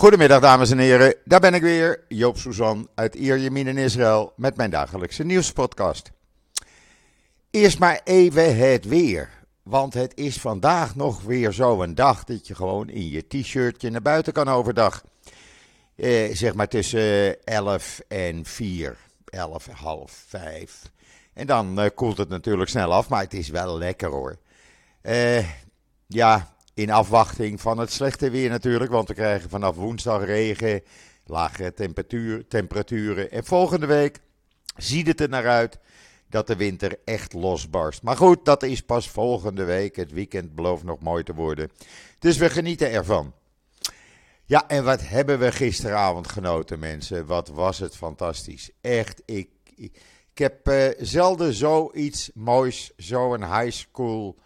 Goedemiddag dames en heren, daar ben ik weer, Joop Suzan uit Ierjemien in Israël met mijn dagelijkse nieuwspodcast. Eerst maar even het weer, want het is vandaag nog weer zo'n dag dat je gewoon in je t-shirtje naar buiten kan overdag. Eh, zeg maar tussen 11 en 4, 11, half 5. En dan eh, koelt het natuurlijk snel af, maar het is wel lekker hoor. Eh, ja, in afwachting van het slechte weer natuurlijk, want we krijgen vanaf woensdag regen, lagere temperatuur, temperaturen. En volgende week ziet het er naar uit dat de winter echt losbarst. Maar goed, dat is pas volgende week. Het weekend belooft nog mooi te worden. Dus we genieten ervan. Ja, en wat hebben we gisteravond genoten, mensen? Wat was het fantastisch. Echt, ik, ik, heb uh, zelden zoiets moois, zo'n high school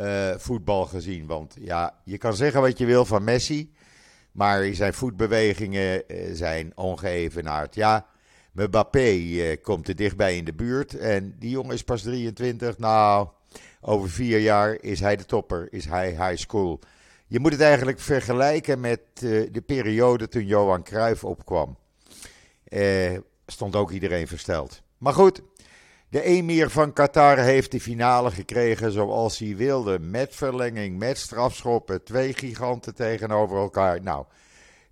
uh, voetbal gezien. Want ja, je kan zeggen wat je wil van Messi. Maar zijn voetbewegingen uh, zijn ongeëvenaard. Ja, Mbappé uh, komt er dichtbij in de buurt. En die jongen is pas 23. Nou, over vier jaar is hij de topper. Is hij high school. Je moet het eigenlijk vergelijken met de periode toen Johan Cruijff opkwam. stond ook iedereen versteld. Maar goed, de emir van Qatar heeft de finale gekregen zoals hij wilde. Met verlenging, met strafschoppen. Twee giganten tegenover elkaar. Nou,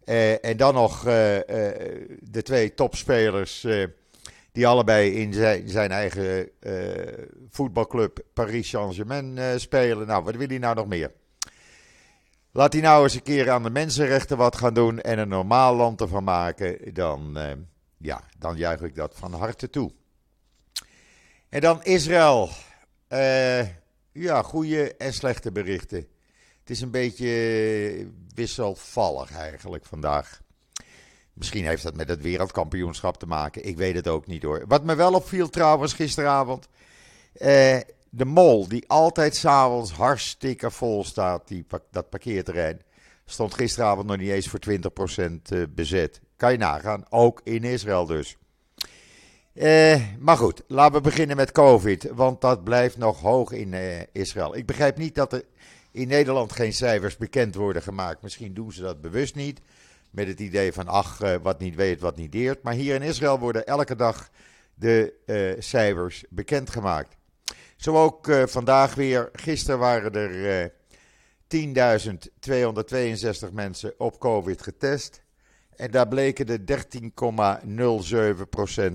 eh, en dan nog eh, eh, de twee topspelers. Eh, die allebei in zijn, eigen eh, voetbalclub Paris Saint-Germain spelen. Nou, wat wil hij nou nog meer? Laat hij nou eens een keer aan de mensenrechten wat gaan doen. En een normaal land ervan maken. Dan, ja, dan juich ik dat van harte toe. En dan Israël. Uh, ja, goede en slechte berichten. Het is een beetje wisselvallig eigenlijk vandaag. Misschien heeft dat met het wereldkampioenschap te maken. Ik weet het ook niet hoor. Wat me wel opviel trouwens gisteravond. Uh, de mol, die altijd s'avonds hartstikke vol staat, die, dat parkeerterrein. Stond gisteravond nog niet eens voor 20% eh, bezet. Kan je nagaan. Ook in Israël dus. Eh, maar goed, laten we beginnen met COVID, want dat blijft nog hoog in eh, Israël. Ik begrijp niet dat er in Nederland geen cijfers bekend worden gemaakt. Misschien doen ze dat bewust niet, met het idee van ach, eh, wat niet weet, wat niet deert. Maar hier in Israël worden elke dag de cijfers bekendgemaakt. Zo ook vandaag weer. Gisteren waren er 10.262 mensen op COVID getest. En daar bleken de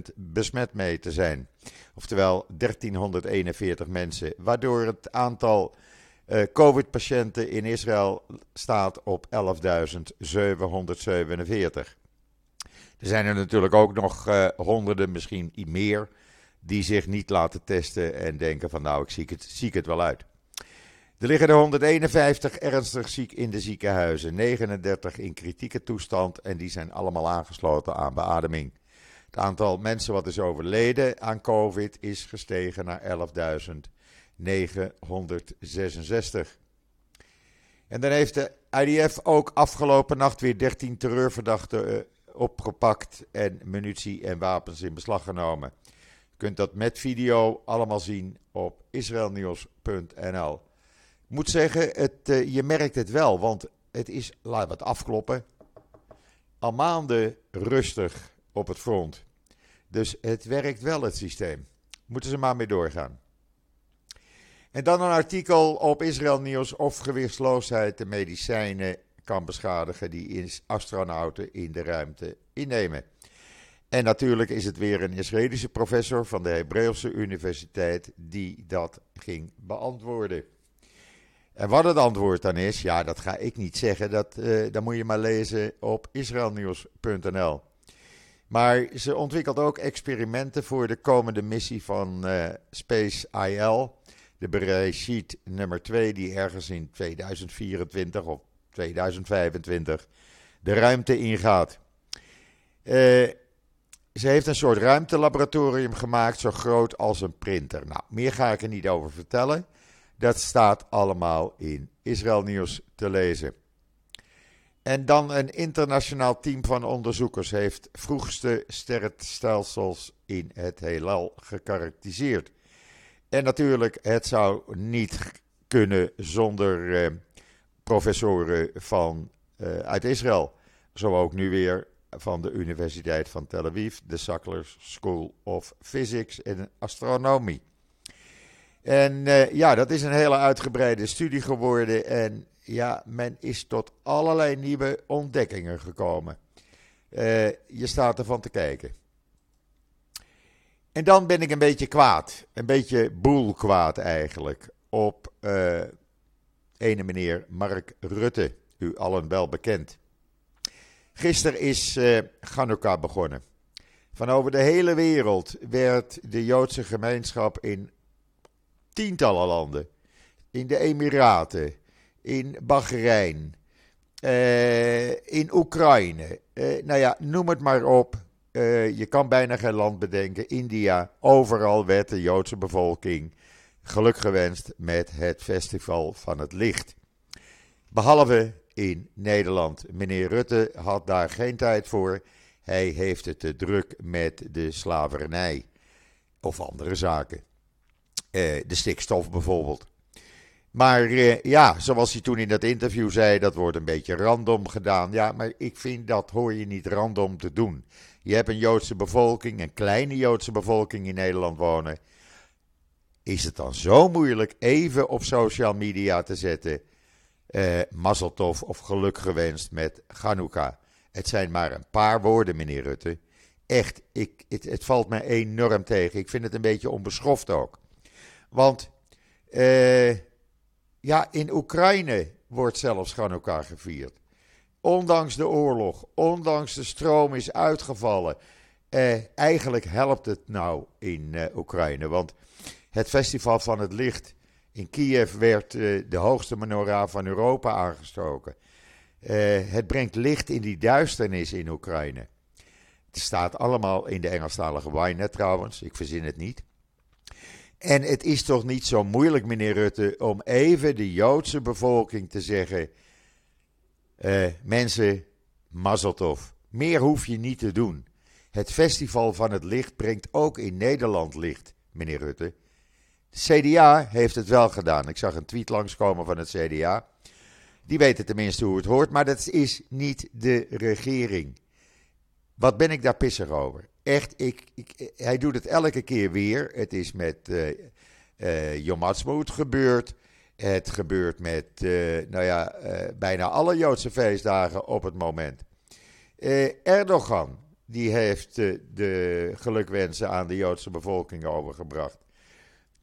13,07% besmet mee te zijn. Oftewel 1341 mensen. Waardoor het aantal uh, COVID-patiënten in Israël staat op 11.747. Er zijn er natuurlijk ook nog uh, honderden, misschien meer, die zich niet laten testen en denken van nou, ik zie het, zie het wel uit. Er liggen er 151 ernstig ziek in de ziekenhuizen, 39 in kritieke toestand en die zijn allemaal aangesloten aan beademing. Het aantal mensen wat is overleden aan COVID is gestegen naar 11.966. En dan heeft de IDF ook afgelopen nacht weer 13 terreurverdachten uh, opgepakt en munitie en wapens in beslag genomen. Je kunt dat met video allemaal zien op israelnieuws.nl moet zeggen, het, uh, je merkt het wel, want het is, laten we het afkloppen, al maanden rustig op het front. Dus het werkt wel, het systeem. Moeten ze maar mee doorgaan. En dan een artikel op Israël Nieuws of gewichtsloosheid de medicijnen kan beschadigen die astronauten in de ruimte innemen. En natuurlijk is het weer een Israëlische professor van de Hebreeuwse Universiteit die dat ging beantwoorden. En wat het antwoord dan is, ja, dat ga ik niet zeggen. Dat, uh, dat moet je maar lezen op israelnieuws.nl. Maar ze ontwikkelt ook experimenten voor de komende missie van uh, Space IL. De Bereshit nummer 2, die ergens in 2024 of 2025 de ruimte ingaat. Uh, ze heeft een soort ruimtelaboratorium gemaakt, zo groot als een printer. Nou, meer ga ik er niet over vertellen. Dat staat allemaal in Israël Nieuws te lezen. En dan een internationaal team van onderzoekers heeft vroegste sterrenstelsels in het heelal gekarakteriseerd. En natuurlijk, het zou niet kunnen zonder eh, professoren van, uh, uit Israël. zo ook nu weer van de Universiteit van Tel Aviv, de Sackler School of Physics en Astronomie. En uh, ja, dat is een hele uitgebreide studie geworden en ja, men is tot allerlei nieuwe ontdekkingen gekomen. Uh, je staat ervan te kijken. En dan ben ik een beetje kwaad, een beetje boelkwaad eigenlijk, op uh, ene meneer Mark Rutte, u allen wel bekend. Gisteren is uh, begonnen. Van over de hele wereld werd de Joodse gemeenschap in tientallen landen, in de Emiraten, in Bahrein, uh, in Oekraïne, uh, nou ja, noem het maar op. je kan bijna geen land bedenken. India, overal werd de Joodse bevolking geluk gewenst met het Festival van het Licht. Behalve in Nederland. Meneer Rutte had daar geen tijd voor. Hij heeft het te druk met de slavernij of andere zaken. Uh, de stikstof bijvoorbeeld. Maar uh, ja, zoals hij toen in dat interview zei, dat wordt een beetje random gedaan. Ja, maar ik vind dat hoor je niet random te doen. Je hebt een Joodse bevolking, een kleine Joodse bevolking in Nederland wonen. Is het dan zo moeilijk even op social media te zetten? Uh, Mazzeltov of geluk gewenst met Hanukkah. Het zijn maar een paar woorden, meneer Rutte. Echt, ik, het, het valt mij enorm tegen. Ik vind het een beetje onbeschoft ook. Want uh, ja, in Oekraïne wordt zelfs Hanukkah gevierd. Ondanks de oorlog, ondanks de stroom is uitgevallen. Uh, eigenlijk helpt het nou in Oekraïne. Want het Festival van het Licht in Kiev werd de hoogste menorah van Europa aangestoken. Het brengt licht in die duisternis in Oekraïne. Het staat allemaal in de Engelstalige Wynet trouwens, ik verzin het niet. En het is toch niet zo moeilijk, meneer Rutte, om even de Joodse bevolking te zeggen: uh, mensen, Mazeltov, meer hoef je niet te doen. Het Festival van het Licht brengt ook in Nederland licht, meneer Rutte. De CDA heeft het wel gedaan. Ik zag een tweet langskomen van het CDA. Die weten tenminste hoe het hoort, maar dat is niet de regering. Wat ben ik daar pissig over? Echt, ik, ik hij doet het elke keer weer. Het is met uh, uh, gebeurd. Het gebeurt met, uh, nou ja, bijna alle Joodse feestdagen op het moment. Erdogan, die heeft de gelukwensen aan de Joodse bevolking overgebracht.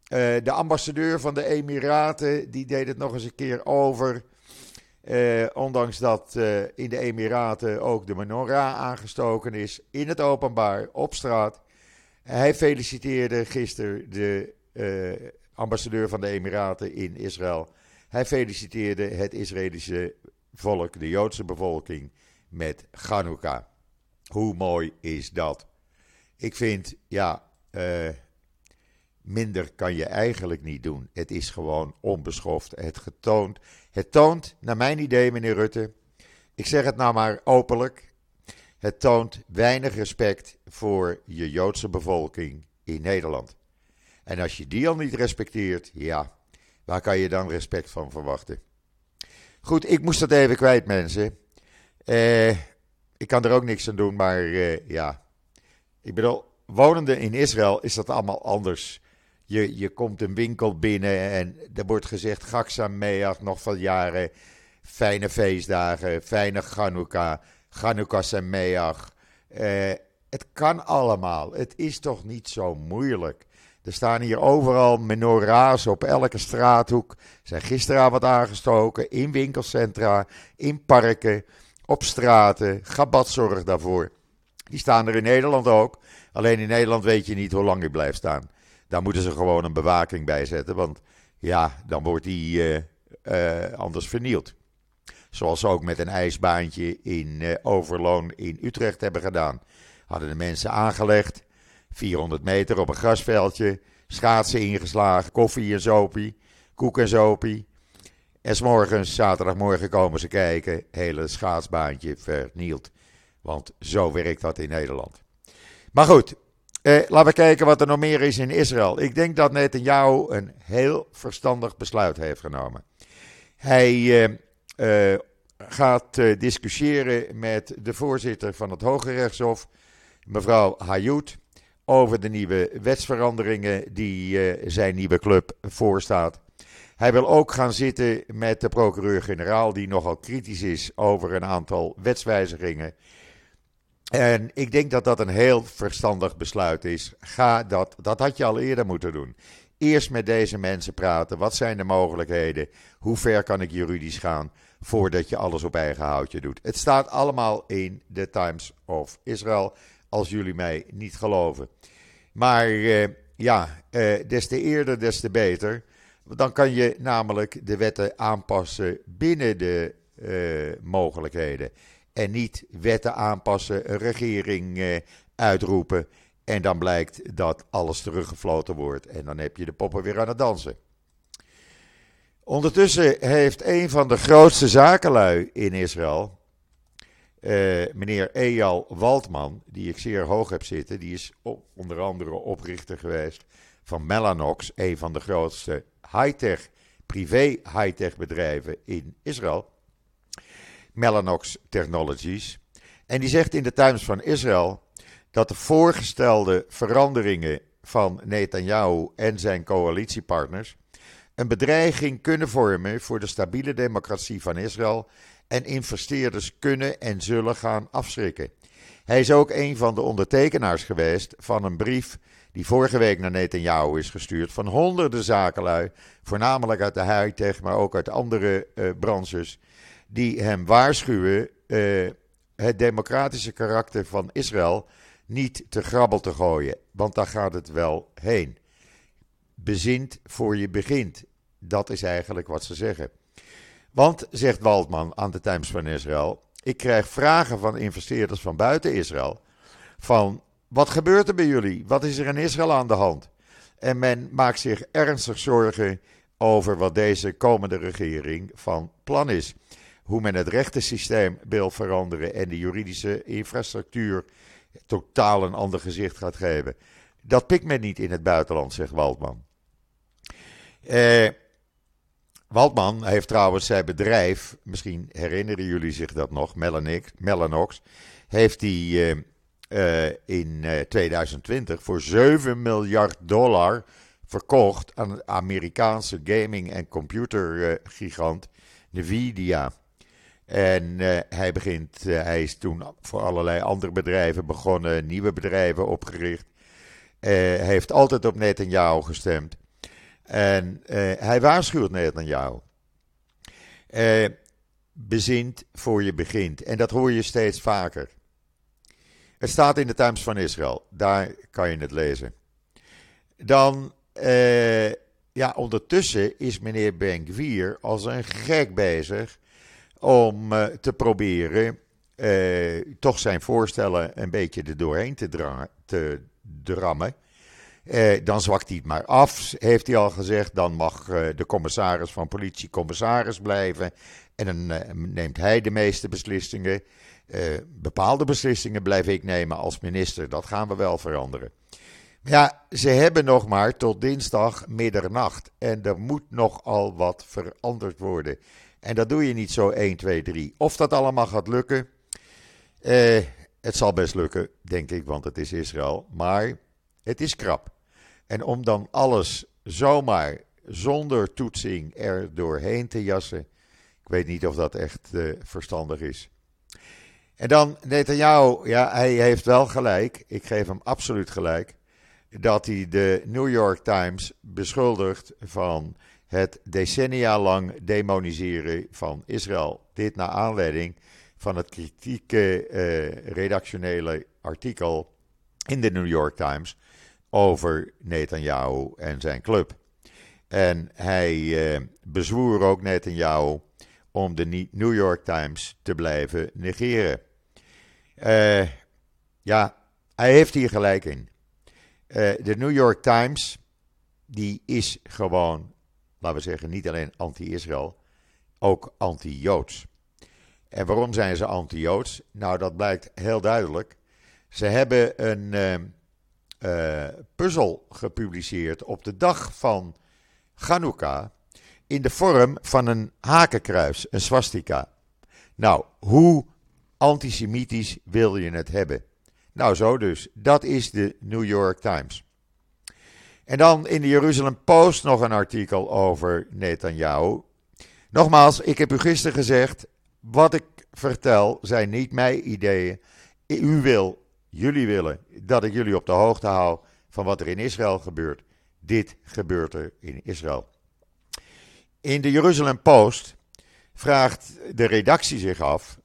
De ambassadeur van de Emiraten die deed het nog eens een keer over. Uh, ondanks dat uh, in de Emiraten ook de menorah aangestoken is in het openbaar op straat. Hij feliciteerde gisteren de ambassadeur van de Emiraten in Israël. Hij feliciteerde het Israëlische volk, de Joodse bevolking, met Hanukkah. Hoe mooi is dat? Ik vind, ja, Minder kan je eigenlijk niet doen. Het is gewoon onbeschoft. Het getoond. Het toont, naar mijn idee, meneer Rutte. Ik zeg het nou maar openlijk. Het toont weinig respect voor je Joodse bevolking in Nederland. En als je die al niet respecteert, ja, waar kan je dan respect van verwachten? Goed, ik moest dat even kwijt, mensen. Eh, ik kan er ook niks aan doen, maar eh, ja. Ik bedoel, wonende in Israël is dat allemaal anders. Je, je komt een winkel binnen en er wordt gezegd: Gaksam Meach, nog van jaren. Fijne feestdagen, fijne Chanukka, Chanukka Sameach. Uh, het kan allemaal. Het is toch niet zo moeilijk. Er staan hier overal menorahs op elke straathoek. Zijn gisteravond aangestoken in winkelcentra, in parken, op straten. Gabat zorgt daarvoor. Die staan er in Nederland ook. Alleen in Nederland weet je niet hoe lang die blijft staan. Daar moeten ze gewoon een bewaking bij zetten, want ja, dan wordt die uh, uh, anders vernield. Zoals ze ook met een ijsbaantje in uh, Overloon in Utrecht hebben gedaan. Hadden de mensen aangelegd, 400 meter op een grasveldje, schaatsen ingeslagen, koffie en zopie, koek en zopie. En s morgens, zaterdagmorgen komen ze kijken, hele schaatsbaantje vernield. Want zo werkt dat in Nederland. Maar goed, eh, laten we kijken wat er nog meer is in Israël. Ik denk dat Netanyahu een heel verstandig besluit heeft genomen. Hij eh, eh, gaat uh, discussiëren met de voorzitter van het Hoge Rechtshof, mevrouw Hayout, over de nieuwe wetsveranderingen die uh, zijn nieuwe club voorstaat. Hij wil ook gaan zitten met de procureur-generaal, die nogal kritisch is over een aantal wetswijzigingen. En ik denk dat dat een heel verstandig besluit is. Ga dat, dat had je al eerder moeten doen. Eerst met deze mensen praten. Wat zijn de mogelijkheden? Hoe ver kan ik juridisch gaan voordat je alles op eigen houtje doet? Het staat allemaal in de Times of Israel, als jullie mij niet geloven. Maar uh, ja, uh, des te eerder, des te beter. Dan kan je namelijk de wetten aanpassen binnen de uh, mogelijkheden. En niet wetten aanpassen, een regering uh, uitroepen. En dan blijkt dat alles teruggefloten wordt. En dan heb je de poppen weer aan het dansen. Ondertussen heeft een van de grootste zakenlui in Israël, uh, meneer Eyal Waldman, die ik zeer hoog heb zitten, die is onder andere oprichter geweest van Mellanox, een van de grootste high-tech, privé high-tech bedrijven in Israël. Mellanox Technologies. En die zegt in de Times van Israël dat de voorgestelde veranderingen van Netanyahu en zijn coalitiepartners een bedreiging kunnen vormen voor de stabiele democratie van Israël en investeerders kunnen en zullen gaan afschrikken. Hij is ook een van de ondertekenaars geweest van een brief die vorige week naar Netanyahu is gestuurd van honderden zakenlui, voornamelijk uit de high-tech, maar ook uit andere uh, branches, die hem waarschuwen uh, het democratische karakter van Israël niet te grabbel te gooien, want daar gaat het wel heen. Bezint voor je begint. Dat is eigenlijk wat ze zeggen. Want, zegt Waldman aan de Times van Israël, ik krijg vragen van investeerders van buiten Israël. Van wat gebeurt er bij jullie? Wat is er in Israël aan de hand? En men maakt zich ernstig zorgen over wat deze komende regering van plan is. Hoe men het rechtensysteem wil veranderen en de juridische infrastructuur totaal een ander gezicht gaat geven. Dat pikt men niet in het buitenland, zegt Waldman. Eh, Waldman heeft trouwens zijn bedrijf, misschien herinneren jullie zich dat nog, Mellanox, heeft hij eh, eh, in 2020 voor 7 miljard dollar verkocht aan een Amerikaanse gaming- en computergigant Nvidia. En uh, hij, begint, uh, hij is toen voor allerlei andere bedrijven begonnen, nieuwe bedrijven opgericht. Uh, hij heeft altijd op Netanyahu gestemd. En hij waarschuwt Netanyahu. bezint voor je begint. En dat hoor je steeds vaker. Het staat in de Times van Israël. Daar kan je het lezen. Dan, ja, ondertussen is meneer Ben-Gvir als een gek bezig om uh, te proberen uh, toch zijn voorstellen een beetje er doorheen te, dra te drammen. Uh, dan zwakt hij het maar af, heeft hij al gezegd. Dan mag de commissaris van politie commissaris blijven. En dan neemt hij de meeste beslissingen. bepaalde beslissingen blijf ik nemen als minister. Dat gaan we wel veranderen. Ja, ze hebben nog maar tot dinsdag middernacht. En er moet nogal wat veranderd worden. En dat doe je niet zo 1, 2, 3. Of dat allemaal gaat lukken, eh, het zal best lukken, denk ik, want het is Israël. Maar het is krap. En om dan alles zomaar zonder toetsing er doorheen te jassen, ik weet niet of dat echt uh, verstandig is. En dan Netanyahu, ja, hij heeft wel gelijk. Ik geef hem absoluut gelijk. Dat hij de New York Times beschuldigt van het decennia lang demoniseren van Israël. Dit naar aanleiding van het kritieke uh, redactionele artikel in de New York Times over Netanyahu en zijn club. En hij uh, bezwoer ook Netanyahu om de New York Times te blijven negeren. Uh, ja, hij heeft hier gelijk in. de New York Times, die is gewoon laten we zeggen, niet alleen anti-Israël, ook anti-Joods. En waarom zijn ze anti-Joods? Nou, dat blijkt heel duidelijk. Ze hebben een uh, puzzel gepubliceerd op de dag van Chanukka in de vorm van een hakenkruis, een swastika. Nou, hoe antisemitisch wil je het hebben? Nou, zo dus. Dat is de New York Times. En dan in de Jeruzalem Post nog een artikel over Netanyahu. Nogmaals, ik heb u gisteren gezegd: wat ik vertel zijn niet mijn ideeën. U wil, jullie willen dat ik jullie op de hoogte hou van wat er in Israël gebeurt. Dit gebeurt er in Israël. In de Jeruzalem Post vraagt de redactie zich af: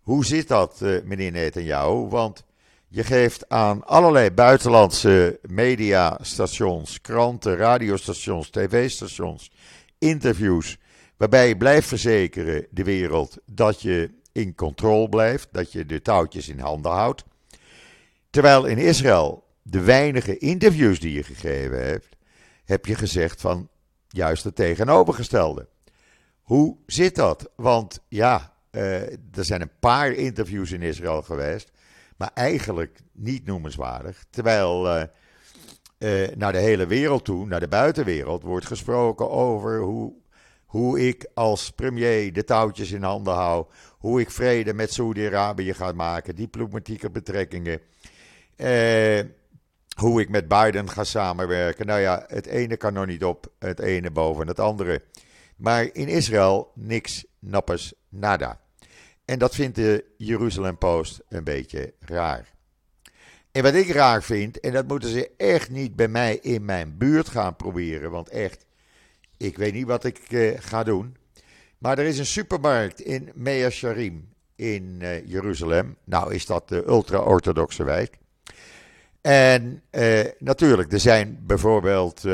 hoe zit dat, eh, meneer Netanyahu? Want je geeft aan allerlei buitenlandse mediastations, kranten, radiostations, tv-stations interviews. Waarbij je blijft verzekeren de wereld dat je in controle blijft, dat je de touwtjes in handen houdt. Terwijl in Israël de weinige interviews die je gegeven hebt, heb je gezegd van juist het tegenovergestelde. Hoe zit dat? Want ja, uh, er zijn een paar interviews in Israël geweest maar eigenlijk niet noemenswaardig. Terwijl uh, uh, naar de hele wereld toe, naar de buitenwereld, wordt gesproken over hoe, hoe ik als premier de touwtjes in handen hou. Hoe ik vrede met Saudi-Arabië ga maken, diplomatieke betrekkingen. Uh, hoe ik met Biden ga samenwerken. Nou ja, het ene kan nog niet op, het ene boven het andere. Maar in Israël niks, nappers, nada. En dat vindt de Jeruzalem Post een beetje raar. En wat ik raar vind, en dat moeten ze echt niet bij mij in mijn buurt gaan proberen, want echt, ik weet niet wat ik uh, ga doen. Maar er is een supermarkt in Mea Sharim in uh, Jeruzalem. Nou is dat de ultra-orthodoxe wijk. En uh, natuurlijk, er zijn bijvoorbeeld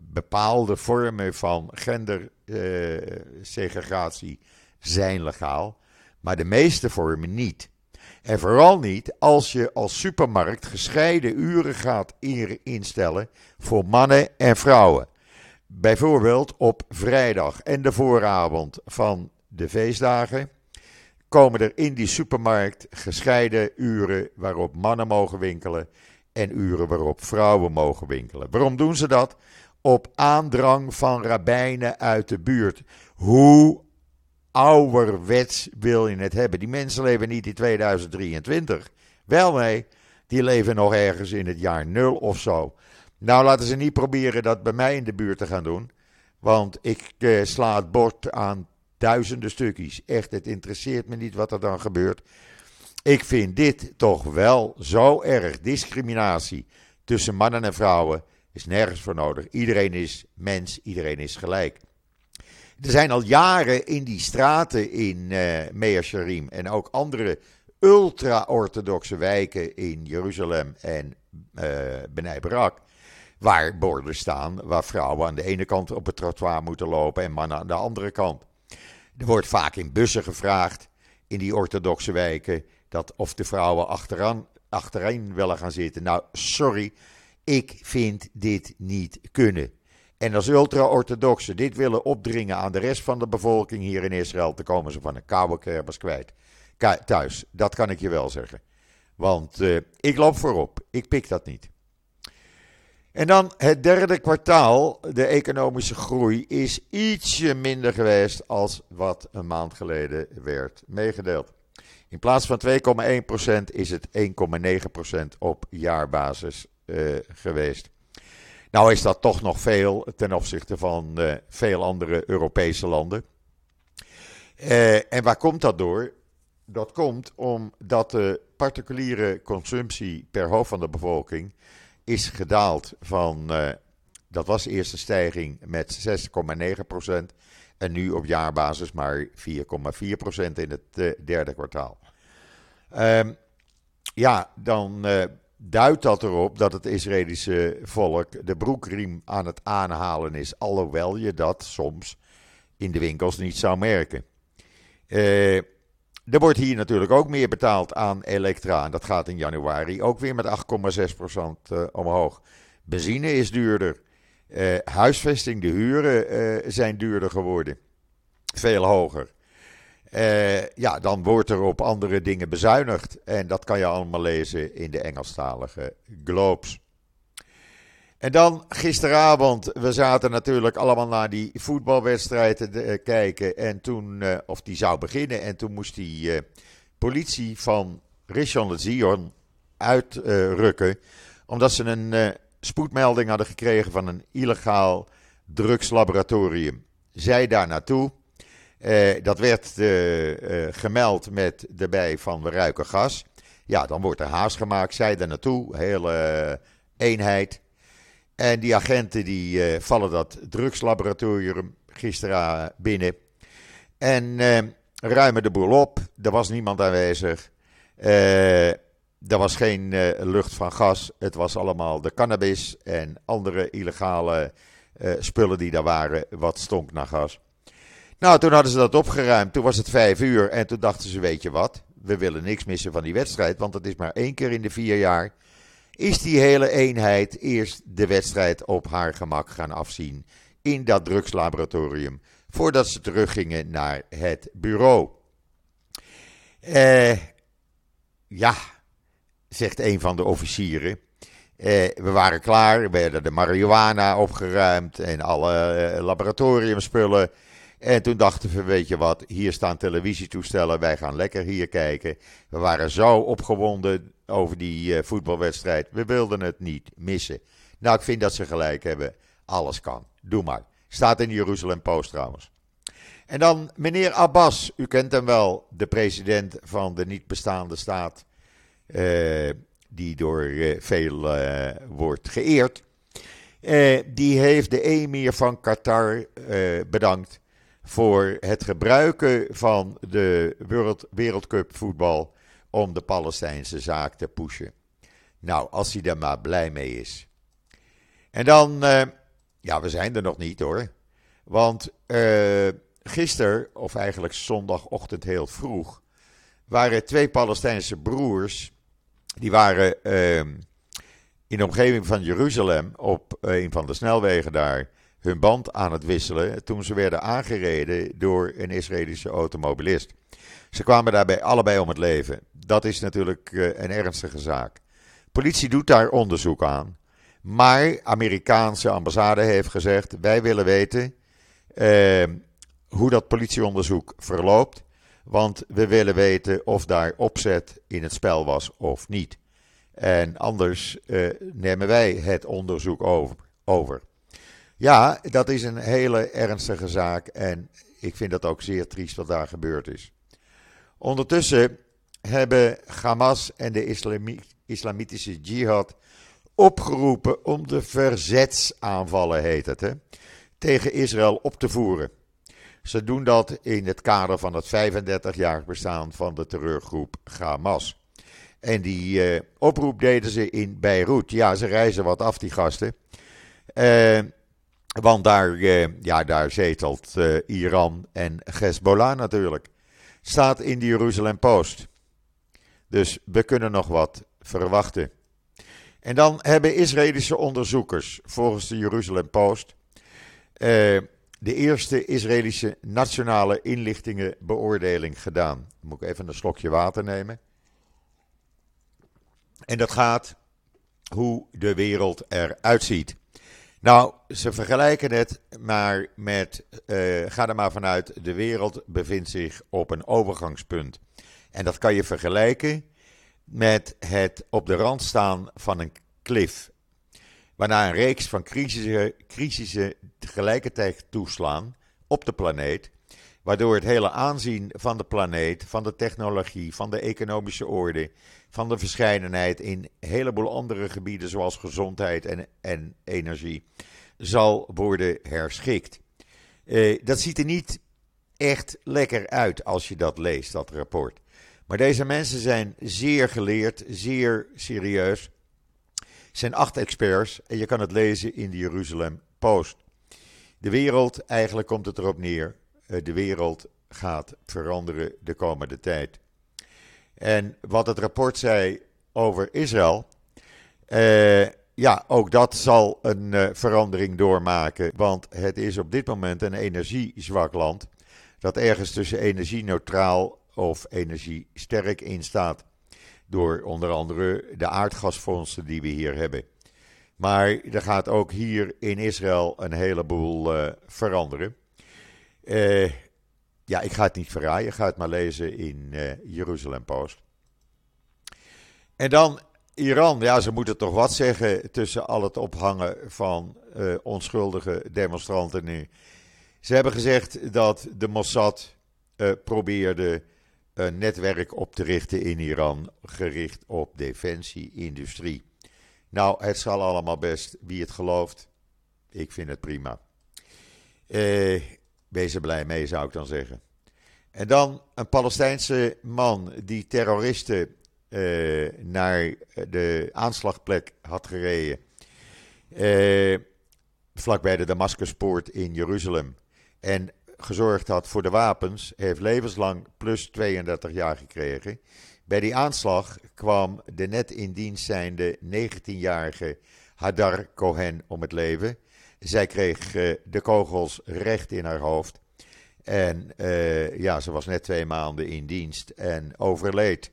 bepaalde vormen van gendersegregatie zijn legaal, maar de meeste vormen niet. En vooral niet als je als supermarkt gescheiden uren gaat instellen voor mannen en vrouwen. Bijvoorbeeld op vrijdag en de vooravond van de feestdagen komen er in die supermarkt gescheiden uren waarop mannen mogen winkelen en uren waarop vrouwen mogen winkelen. Waarom doen ze dat? Op aandrang van rabbijnen uit de buurt. Hoe ouderwets wil je het hebben. Die mensen leven niet in 2023. Wel nee, die leven nog ergens in het jaar nul of zo. Nou, laten ze niet proberen dat bij mij in de buurt te gaan doen. Want ik eh, sla het bord aan duizenden stukjes. Echt, het interesseert me niet wat er dan gebeurt. Ik vind dit toch wel zo erg. Discriminatie tussen mannen en vrouwen is nergens voor nodig. Iedereen is mens, iedereen is gelijk. Er zijn al jaren in die straten in uh, Mea Sharim en ook andere ultra-orthodoxe wijken in Jeruzalem en uh, Benai Barak, waar borden staan waar vrouwen aan de ene kant op het trottoir moeten lopen en mannen aan de andere kant. Er wordt vaak in bussen gevraagd in die orthodoxe wijken dat of de vrouwen achteraan, achterin willen gaan zitten. Nou, sorry, ik vind dit niet kunnen. En als ultra-orthodoxen dit willen opdringen aan de rest van de bevolking hier in Israël, dan komen ze van een koude kerbers kwijt. thuis, dat kan ik je wel zeggen. Want uh, ik loop voorop, ik pik dat niet. En dan het derde kwartaal, de economische groei, is ietsje minder geweest als wat een maand geleden werd meegedeeld. In plaats van 2,1% is het 1,9% op jaarbasis uh, geweest. Nou is dat toch nog veel ten opzichte van uh, veel andere Europese landen. Uh, en waar komt dat door? Dat komt omdat de particuliere consumptie per hoofd van de bevolking is gedaald van, uh, dat was eerst een stijging met 6,9% en nu op jaarbasis maar 4,4% in het derde kwartaal. Um, ja, dan duidt dat erop dat het Israëlische volk de broekriem aan het aanhalen is, alhoewel je dat soms in de winkels niet zou merken. Uh, er wordt hier natuurlijk ook meer betaald aan Elektra. En dat gaat in januari ook weer met 8,6% uh, omhoog. Benzine is duurder. Uh, huisvesting, de huren zijn duurder geworden. Veel hoger. Uh, ja, dan wordt er op andere dingen bezuinigd. En dat kan je allemaal lezen in de Engelstalige Globes. En dan gisteravond, we zaten natuurlijk allemaal naar die voetbalwedstrijd te kijken. En toen, of die zou beginnen. En toen moest die politie van Richon Zion uitrukken. omdat ze een spoedmelding hadden gekregen van een illegaal drugslaboratorium. Zij daar naartoe. Uh, dat werd uh, gemeld met erbij van we ruiken gas. Ja, dan wordt er haast gemaakt. Zij daar naartoe, hele eenheid. En die agenten die vallen dat drugslaboratorium gisteren binnen. En ruimen de boel op. Er was niemand aanwezig. Er was geen lucht van gas. Het was allemaal de cannabis en andere illegale spullen die daar waren. Wat stonk naar gas. Nou, toen hadden ze dat opgeruimd. Toen was het vijf uur. En toen dachten ze: Weet je wat? We willen niks missen van die wedstrijd. Want het is maar één keer in de vier jaar. Is die hele eenheid eerst de wedstrijd op haar gemak gaan afzien. In dat drugslaboratorium. Voordat ze teruggingen naar het bureau. Eh, ja, zegt een van de officieren. Eh, we waren klaar. We de marihuana opgeruimd. En alle eh, laboratoriumspullen. En toen dachten we, weet je wat, hier staan televisietoestellen, wij gaan lekker hier kijken. We waren zo opgewonden over die uh, voetbalwedstrijd, we wilden het niet missen. Nou, ik vind dat ze gelijk hebben, alles kan, doe maar. Staat in de Jeruzalem Post trouwens. En dan meneer Abbas, u kent hem wel, de president van de niet bestaande staat, uh, die door uh, veel wordt geëerd. die heeft de emir van Qatar bedankt voor het gebruiken van de World, Wereldcup voetbal om de Palestijnse zaak te pushen. Nou, als hij daar maar blij mee is. En dan, uh, ja, we zijn er nog niet hoor. Want uh, gisteren, of eigenlijk zondagochtend heel vroeg, waren twee Palestijnse broers. Die waren uh, in de omgeving van Jeruzalem op een van de snelwegen daar hun band aan het wisselen toen ze werden aangereden door een Israëlische automobilist. Ze kwamen daarbij allebei om het leven. Dat is natuurlijk eh, een ernstige zaak. Politie doet daar onderzoek aan. Maar Amerikaanse ambassade heeft gezegd: wij willen weten eh, hoe dat politieonderzoek verloopt. Want we willen weten of daar opzet in het spel was of niet. En anders eh, nemen wij het onderzoek over. over. Ja, dat is een hele ernstige zaak en ik vind dat ook zeer triest wat daar gebeurd is. Ondertussen hebben Hamas en de islamitische jihad opgeroepen om de verzetsaanvallen, heet het, hè, tegen Israël op te voeren. Ze doen dat in het kader van het 35-jarig bestaan van de terreurgroep Hamas. En die uh, oproep deden ze in Beirut. Ja, ze reizen wat af, die gasten. Uh, want daar, eh, ja, daar zetelt eh, Iran en Hezbollah natuurlijk. Staat in de Jeruzalem Post. Dus we kunnen nog wat verwachten. En dan hebben Israëlische onderzoekers, volgens de Jeruzalem Post, eh, de eerste Israëlische nationale inlichtingenbeoordeling gedaan. moet ik even een slokje water nemen. En dat gaat hoe de wereld eruit ziet. Nou, ze vergelijken het maar met, uh, ga er maar vanuit, de wereld bevindt zich op een overgangspunt. En dat kan je vergelijken met het op de rand staan van een klif. Waarna een reeks van crisissen, crisissen tegelijkertijd toeslaan op de planeet. Waardoor het hele aanzien van de planeet, van de technologie, van de economische orde, van de verscheidenheid in een heleboel andere gebieden zoals gezondheid en, en energie zal worden herschikt. Uh, dat ziet er niet echt lekker uit als je dat leest, dat rapport. Maar deze mensen zijn zeer geleerd, zeer serieus. Het zijn acht experts en je kan het lezen in de Jeruzalem Post. De wereld, eigenlijk komt het erop neer, eh, de wereld gaat veranderen de komende tijd. En wat het rapport zei over Israël, uh, ja, ook dat zal een uh, verandering doormaken. Want het is op dit moment een energiezwak land. Dat ergens tussen energie-neutraal of energiesterk in staat. Door onder andere de aardgasfondsen die we hier hebben. Maar er gaat ook hier in Israël een heleboel veranderen. Uh, ja, ik ga het niet verraaien. Ik ga het maar lezen in uh, Jeruzalem Post. En dan Iran. Ja, ze moeten toch wat zeggen tussen al het ophangen van onschuldige demonstranten nu. Ze hebben gezegd dat de Mossad probeerde een netwerk op te richten in Iran, gericht op defensie-industrie. Nou, het zal allemaal best. Wie het gelooft, ik vind het prima. Eh, wees blij mee, zou ik dan zeggen. En dan een Palestijnse man die terroristen eh, naar de aanslagplek had gereden. Eh, vlakbij de Damascuspoort in Jeruzalem. En gezorgd had voor de wapens, heeft levenslang plus 32 jaar gekregen. Bij die aanslag kwam de net in dienst zijnde 19-jarige Hadar Cohen om het leven. Zij kreeg uh, de kogels recht in haar hoofd. En uh, ja, ze was net twee maanden in dienst en overleed.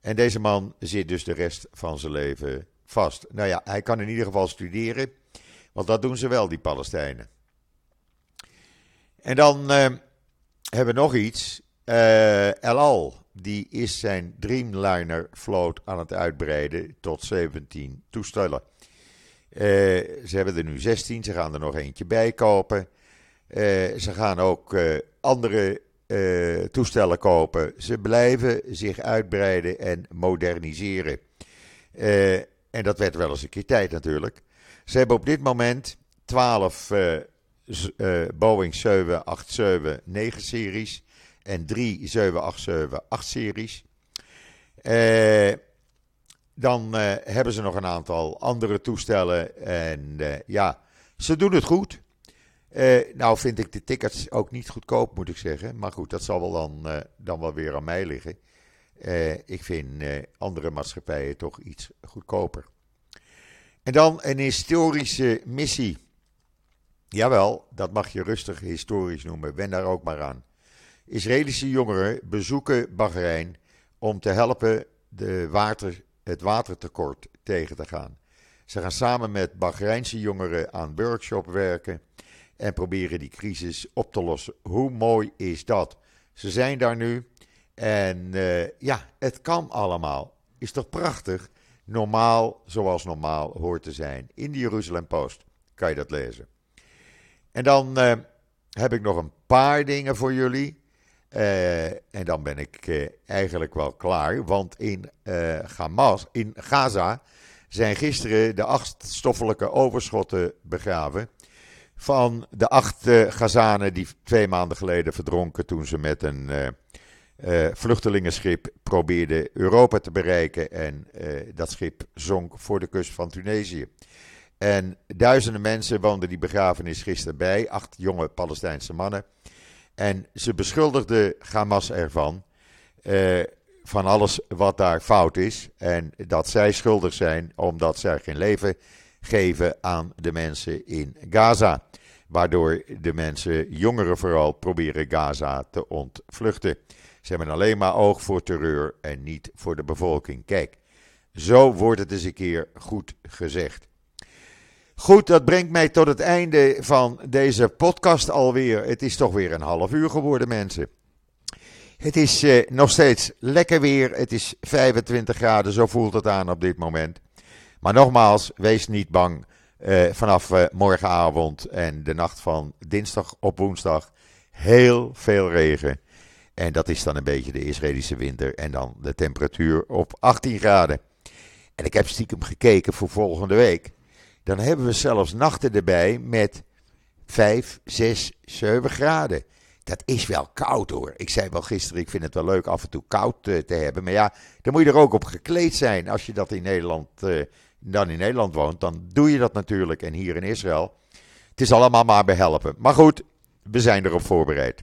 En deze man zit dus de rest van zijn leven vast. Nou ja, hij kan in ieder geval studeren, want dat doen ze wel, die Palestijnen. En dan uh, hebben we nog iets. El Al, die is zijn Dreamliner vloot aan het uitbreiden tot 17 toestellen. Uh, ze hebben er nu 16, ze gaan er nog eentje bij kopen. Uh, ze gaan ook uh, andere toestellen kopen. Ze blijven zich uitbreiden en moderniseren. en dat werd wel eens een keer tijd natuurlijk. Ze hebben op dit moment 12 Boeing 787-9 series en drie 787-8-series. Uh, dan uh, hebben ze nog een aantal andere toestellen. En uh, ja, ze doen het goed. nou vind ik de tickets ook niet goedkoop, moet ik zeggen. Maar goed, dat zal wel dan, dan wel weer aan mij liggen. ik vind andere maatschappijen toch iets goedkoper. En dan een historische missie. Jawel, dat mag je rustig historisch noemen. Wen daar ook maar aan. Israëlische jongeren bezoeken Bahrein om te helpen de water, het watertekort tegen te gaan. Ze gaan samen met Bahreinse jongeren aan workshop werken en proberen die crisis op te lossen. Hoe mooi is dat? Ze zijn daar nu en uh, ja, het kan allemaal. Is toch prachtig? Normaal zoals normaal hoort te zijn. In de Jeruzalem Post kan je dat lezen. En dan uh, heb ik nog een paar dingen voor jullie. Uh, en dan ben ik uh, eigenlijk wel klaar. Want in, uh, Hamas, in Gaza zijn gisteren de acht stoffelijke overschotten begraven. Van de acht Gazanen die twee maanden geleden verdronken toen ze met een vluchtelingenschip probeerden Europa te bereiken. En dat schip zonk voor de kust van Tunesië. En duizenden mensen woonden die begrafenis gisteren bij. Acht jonge Palestijnse mannen. En ze beschuldigden Hamas ervan. Uh, van alles wat daar fout is. En dat zij schuldig zijn omdat zij geen leven geven aan de mensen in Gaza. Waardoor de mensen, jongeren vooral, proberen Gaza te ontvluchten. Ze hebben alleen maar oog voor terreur en niet voor de bevolking. Kijk, zo wordt het eens een keer goed gezegd. Goed, dat brengt mij tot het einde van deze podcast alweer. Het is toch weer een half uur geworden, mensen. Het is eh, nog steeds lekker weer. Het is 25 graden, zo voelt het aan op dit moment. Maar nogmaals, wees niet bang. Uh, vanaf uh, morgenavond en de nacht van dinsdag op woensdag heel veel regen. En dat is dan een beetje de Israëlische winter. En dan de temperatuur op 18 graden. En ik heb stiekem gekeken voor volgende week. Dan hebben we zelfs nachten erbij met 5, 6, 7 graden. Dat is wel koud hoor. Ik zei wel gisteren, ik vind het wel leuk af en toe koud uh, te hebben. Maar ja, dan moet je er ook op gekleed zijn. Als je dat in Nederland, uh, dan in Nederland woont, dan doe je dat natuurlijk. En hier in Israël. Het is allemaal maar behelpen. Maar goed, we zijn erop voorbereid.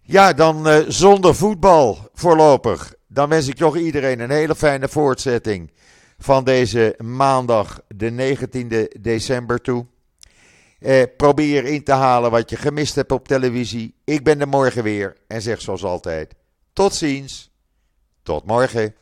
Ja, dan uh, zonder voetbal voorlopig. Dan wens ik toch iedereen een hele fijne voortzetting van deze maandag, de 19e december toe. Eh, probeer in te halen wat je gemist hebt op televisie. Ik ben er morgen weer en zeg zoals altijd: tot ziens. Tot morgen.